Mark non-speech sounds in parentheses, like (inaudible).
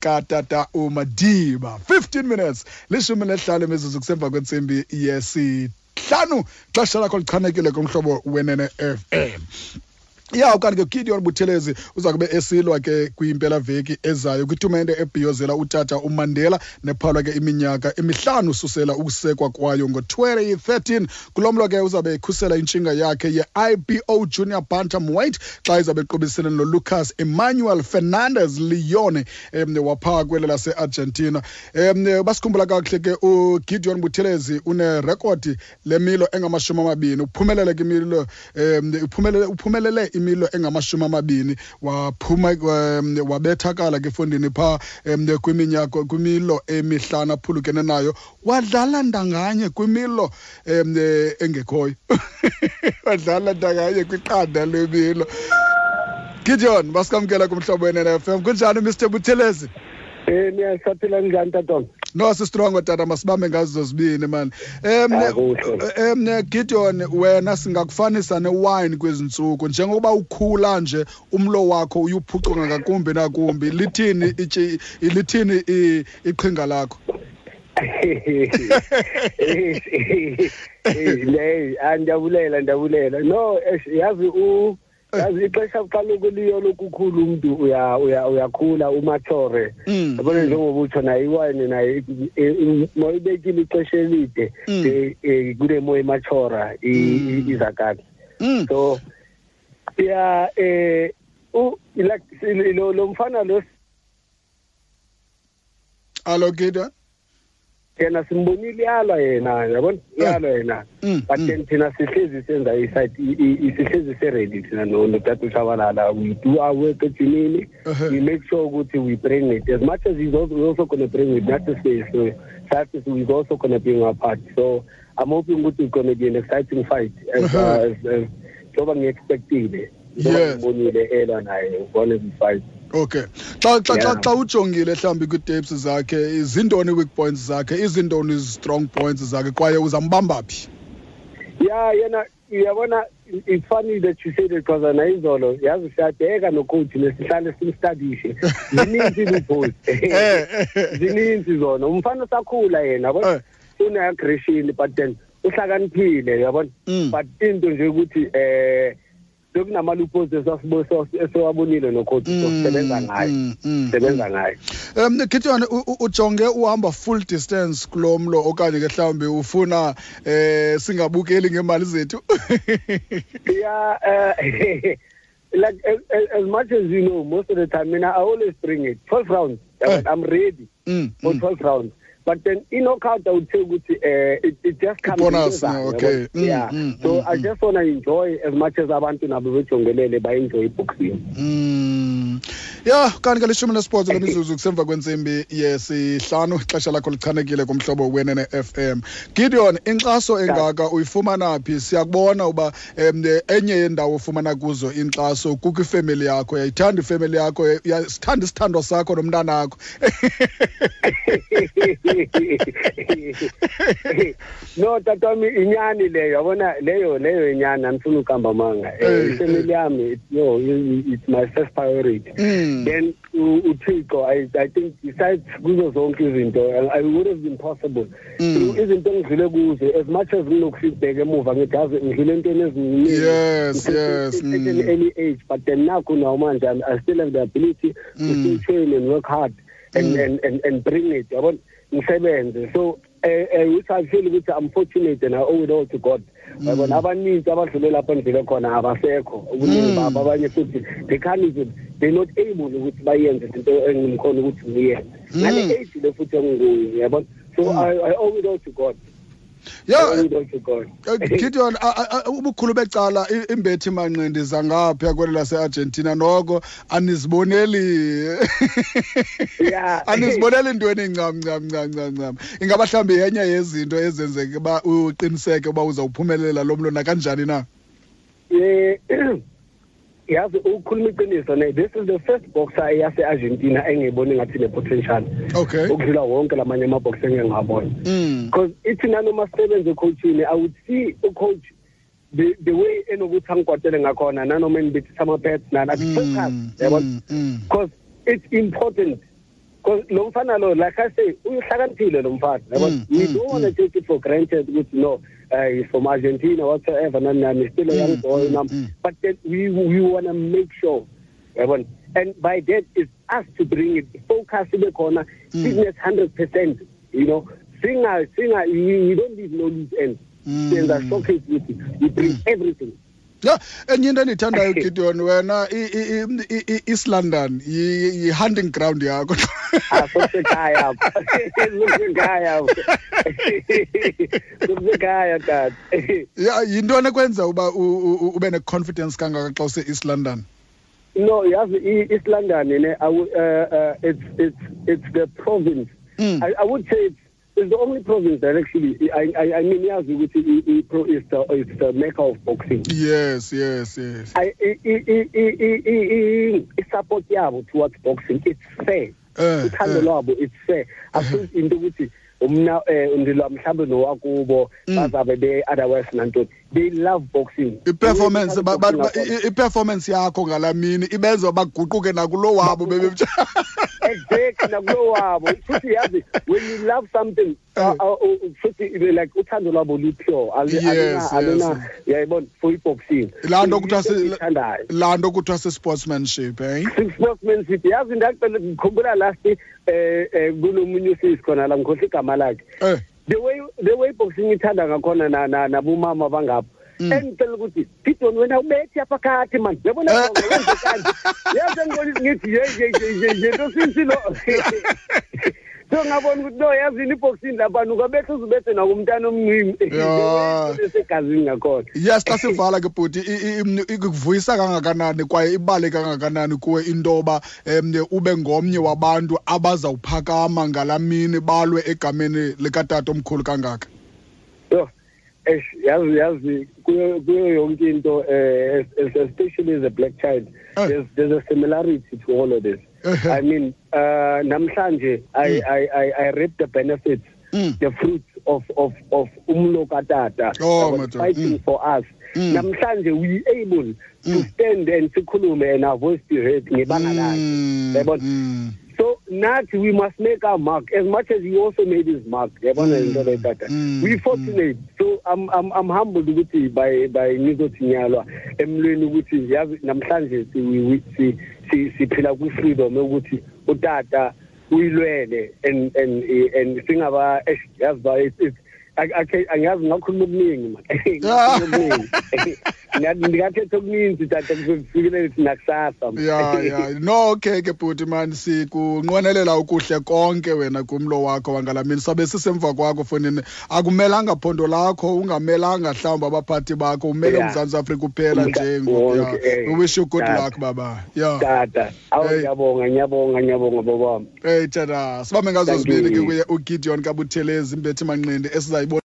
katata umadiba 15 minutes. Lishumi nehlalo imizuzu kusemva kwentsimbi yesihlanu. Xesha lakho lichanekile kumhlobo wenene FM ya okanti ke gideon buthelezi uza kube esilwa ke kwimpela veki ezayo kwitumente ebhiyozela utata umandela nephalwa ke iminyaka emihlanu susela ukusekwa kwayo ngo-2013 kulomlo ke uzawube ekhusela intshinga yakhe ye-ibo junior bantam white xa izawube equbisene nolucas emmanuel fernandez leone um waphaa kwele laseargentina. Um basikhumbula kakuhle ke ugideon buthelezi unerekhodi lemilo engamashumi amabini. Uphumelele kwimilo um uphumelele imilo engamashumi amabini waphuma um, wabethakala ke efondini phaa um kwiminyaka kwimilo emihlanu aphulukene nayo. Wadlala ndanganye kwimilo um engekhoyo. (laughs) Wadlala ndanganye kwiqanda lemilo. Gideon basikamkela kumhlobo wenene FM kunjani mr buthelezi? Eh niyasaphila njani tatom? No sisitrongo tata masibambe ngazo zozibini mani um um gideon wena singakufanisa newine kwezi ntsuku njengokuba ukhula nje umlo wakho uyuphucuka ngakumbi nakumbi lithini lithini iqhinga lakho le andiyabulela ndiyabulela no yazi u Eh. yazi ixesha kaloku liyolo kukhulu umntu uyakhula umathore mm. yabona mm. njengoba utsho naye iwayini naye moyibekile ixesha elide um kule mo ematshora izakati so ya um lo mfana lo alo kida yena simbonile iyalwa yena yabona? Mm. Iyalwa yena. Mm, mm. But then thina sihlezi senza sihlezi se-ready thina notata ushabalala we do our work ejimini. Uh-huh. We make sure ukuthi we bring it. As much as he's also, we're also going to bring it not to say so that is we's also going to bring our part. So i'm hoping ukuthi it's going to be an exciting fight as uh-huh. uh, as, as njengoba ngi-expectile njengoba ngibonile elwa naye ubone fight okay. Xa xa xa xa ujongile mhlawumbi kwii-tapes zakhe izintoni i-weak points zakhe? Izintoni i-strong points zakhe? Kwaye uzambamba phi? Ya yena uyabona it's funny that you say that because na izolo yazi siyabheka nocoach nesihlale simstadishe. (laughs) Zininzi loopholes (laughs) zininzi zona. Umfana usakhula yena yabona? Une-aggression but then uhlakaniphile yabona? But into nje ukuthi um sekunama-loopholes esiwabonile nokhoti sokusebenza ngayo. sebenza ngayo. Um gideon ujonge uhamba full distance kulo mlo okanye ke mhlawumbi ufuna um singabukeli ngeemali zethu? (laughs) Yeah uh, (laughs) like as, as much as you know most of the time mina i always bring it. 12 rounds. Uh, i'm ready mm, for 12 mm. rounds. But then in knockout i would say uh, it, it just comes bonus okay. mm, yeah. mm, so mm, i just want to enjoy as much as I nabo bejongelele baenjoy boxing ya kanti ke lishumi nesibhozo lemizuzu kusemva kwentsimbi yesihlanu ixesha lakho lichanekile kumhlobo wenene FM Gideon inkxaso engaka uyifumana phi? Siyakubona uba um, enye yendawo ofumana kuzo inkxaso kukho ifemeli yakho. Yayithanda ifemeli yakho? Sithanda isithando sakho nomntana akho (laughs) no tatwami inyani leyo. Yabona leyo leyo inyani andifuna ukuhamba manga. Ifemeli yami yo it's my first priority. Then uthixo I, i think besides kuzo zonke izinto i would have been possible. Mm. izinto engidlule kuzo as much as nginokufeedback emuva ngidazi ngidlule entweni eziningi yes yes at an early age but then nakho now manje i still have the ability to still train and work hard and, and, and, and bring it yabona? Ngisebenze. So uh, uh, which I feel ukuthi I'm fortunate and I owe it all to God. Yabona? Abaninzi abadlule lapho ndlule khona abasekho ukuningi babo abanye futhi they can't even they're not able ukuthi bayenze into engimkhona ukuthi ngiyenze. Ngale age le futhi engikuyo yabona so I, I owe it all to God. I owe ya it all to God. Gideon ubukhulu becala i- imbethi manqindi zangapha kweli lase-Argentina noko? Aniziboneli. Yeah. (laughs) aniziboneli intweni ncam ncam ncam ncam ncam. Ingaba mhlawumbi yenye yezinto ezenzeke uba uqiniseke uba uzawuphumelela lo mlo nakanjani na? Eh (clears throat) yazi ukukhuluma iqiniso ne this is the first boxer yase-argentina engiyibone ngathi ne-potential okay. Ukudlula wonke lamanye amaboxer engengingabona mm. because ithi nanoma sisebenze ecoachini i would see ucoach the the way enokuthi angikwatele ngakhona nanoma engibethisa ama-pets nani Mm, akufocus yabona? mm, mm. because it's important. Because lo mfana lo like i say uyihlakaniphile lo mfana yabo Mm, we mm, don't want to take it for granted ukuthi no uh, he's from argentina whatsoever nani he's still a young Mm, boy mm, mm. but then we we want to make sure and by that it's us to bring it. Focus ibe khona Mm. fitness 100% you know. Singa singa we, we don't leave no loose ends. Mm. senza showcase ukuthi we bring everything. ya enye into endiyithandayo gideon wena east london yi- yi-hunting ground yakho. Asosekhaya sosekhaya (laughs) sosekhaya (laughs) tata ya yintoni ekwenza uba ube ne-confidence kangaka xa use-east london? No yazi i-east london ne uh, uh, it's it's it's the province. Mm. I, I would say it's, it's the only province that actually I I, I mean yazi ukuthi i- i- pro- is the is the mecca of boxing. Yes yes yes. I i i i i i i support yabo towards boxing. It's fair. Eh, uthando eh. lwabo it's fair. Asuthi into ukuthi umna eh ndilwa mhlambe nowakubo Mm. bazabe be otherwise nantoni. They love boxing. I-performance ba- ba- ba- Boxing. i- i-performance yakho ngala mini ibenza baguquke nakulo wabo bebe (laughs) exactly. Nakulo wabo futhi yazi when you love something uh, uh, uh, futhi ibe like uthando lwabo lu-pure. Ali- Yes, alina- alina yes. yayibona for i-boxing. Laa nto So kuthiwa yinto si- endiyithandayo. laa nto kuthiwa si-sportsmanship eh? Sportsmanship. Yazi ndacela ngikhumbula last eh eh kunomunye usisi khona la ngikhohle igama lakhe. Eh. The way the way boxing ithanda ngakhona na na nabumama bangapha Mm. Engicela ukuthi Gideon wena ubethi apha khathi man. Yabona Eh. zonke wenze kanje yazi ngibona ukuthi ngithi ye ye ye ye ye to sinsi lo. (laughs) So ngabona ukuthi no yazini iboxing lapha? Nukabethe uzubethe nakumntana omncimi (laughs) Ya. (laughs) segazini ngakhona. Yes xa sivala ke bhuti i- i- im- ikuvuyisa kangakanani kwaye ibale kangakanani kuwe into yoba um ube ngomnye wabantu abazawuphakama ngala mini balwe egameni likatata omkhulu kangaka? yo esh yazi yazi kuyo kuyo yonke into eh es- especially as a black child Eh. there's there's a similarity to all of this Ehhe. i mean uh namhlanje i i i, I reap the benefits Mm. the fruits of of of umlo katata Oh, that was madam. fighting Mm. for us Mm. namhlanje we able to Mm. stand and sikhulume and our voice be heard ngebanga lakhe Mm, yabona mm. so nathi we must make our mark. As much as he also made his mark yabona Mm, into like that mm, we fortunate. so i'm i'm i'm humbled ukuthi by by ngizothinyalwa emlweni ukuthi yazi namhlanje si we- si si siphila ku freedom ukuthi utata uyilwele and and and singaba eh, yazi ba it's it's I- I- ngakhuluma okuningi man okuninzi tata kufikele lithi nakusasa ya ya no okay ke bhuti mani sikunqwenelela ukuhle konke wena kumlo wakho wangala mini sabe sisemva kwakho fonini. Akumelanga phondo lakho ungamelanga mhlawumbi abaphathi bakho. Umele Yeah. umzantsi afrika uphela Umka- nje ngoku eh, wish you good luck baba. Ya tata. Awu ngiyabonga ngiyabonga ngiyabonga bobami hey tata. Sibambe ngazo zibini ke ugideon kabuthelezi imbethi manqindi esizayibi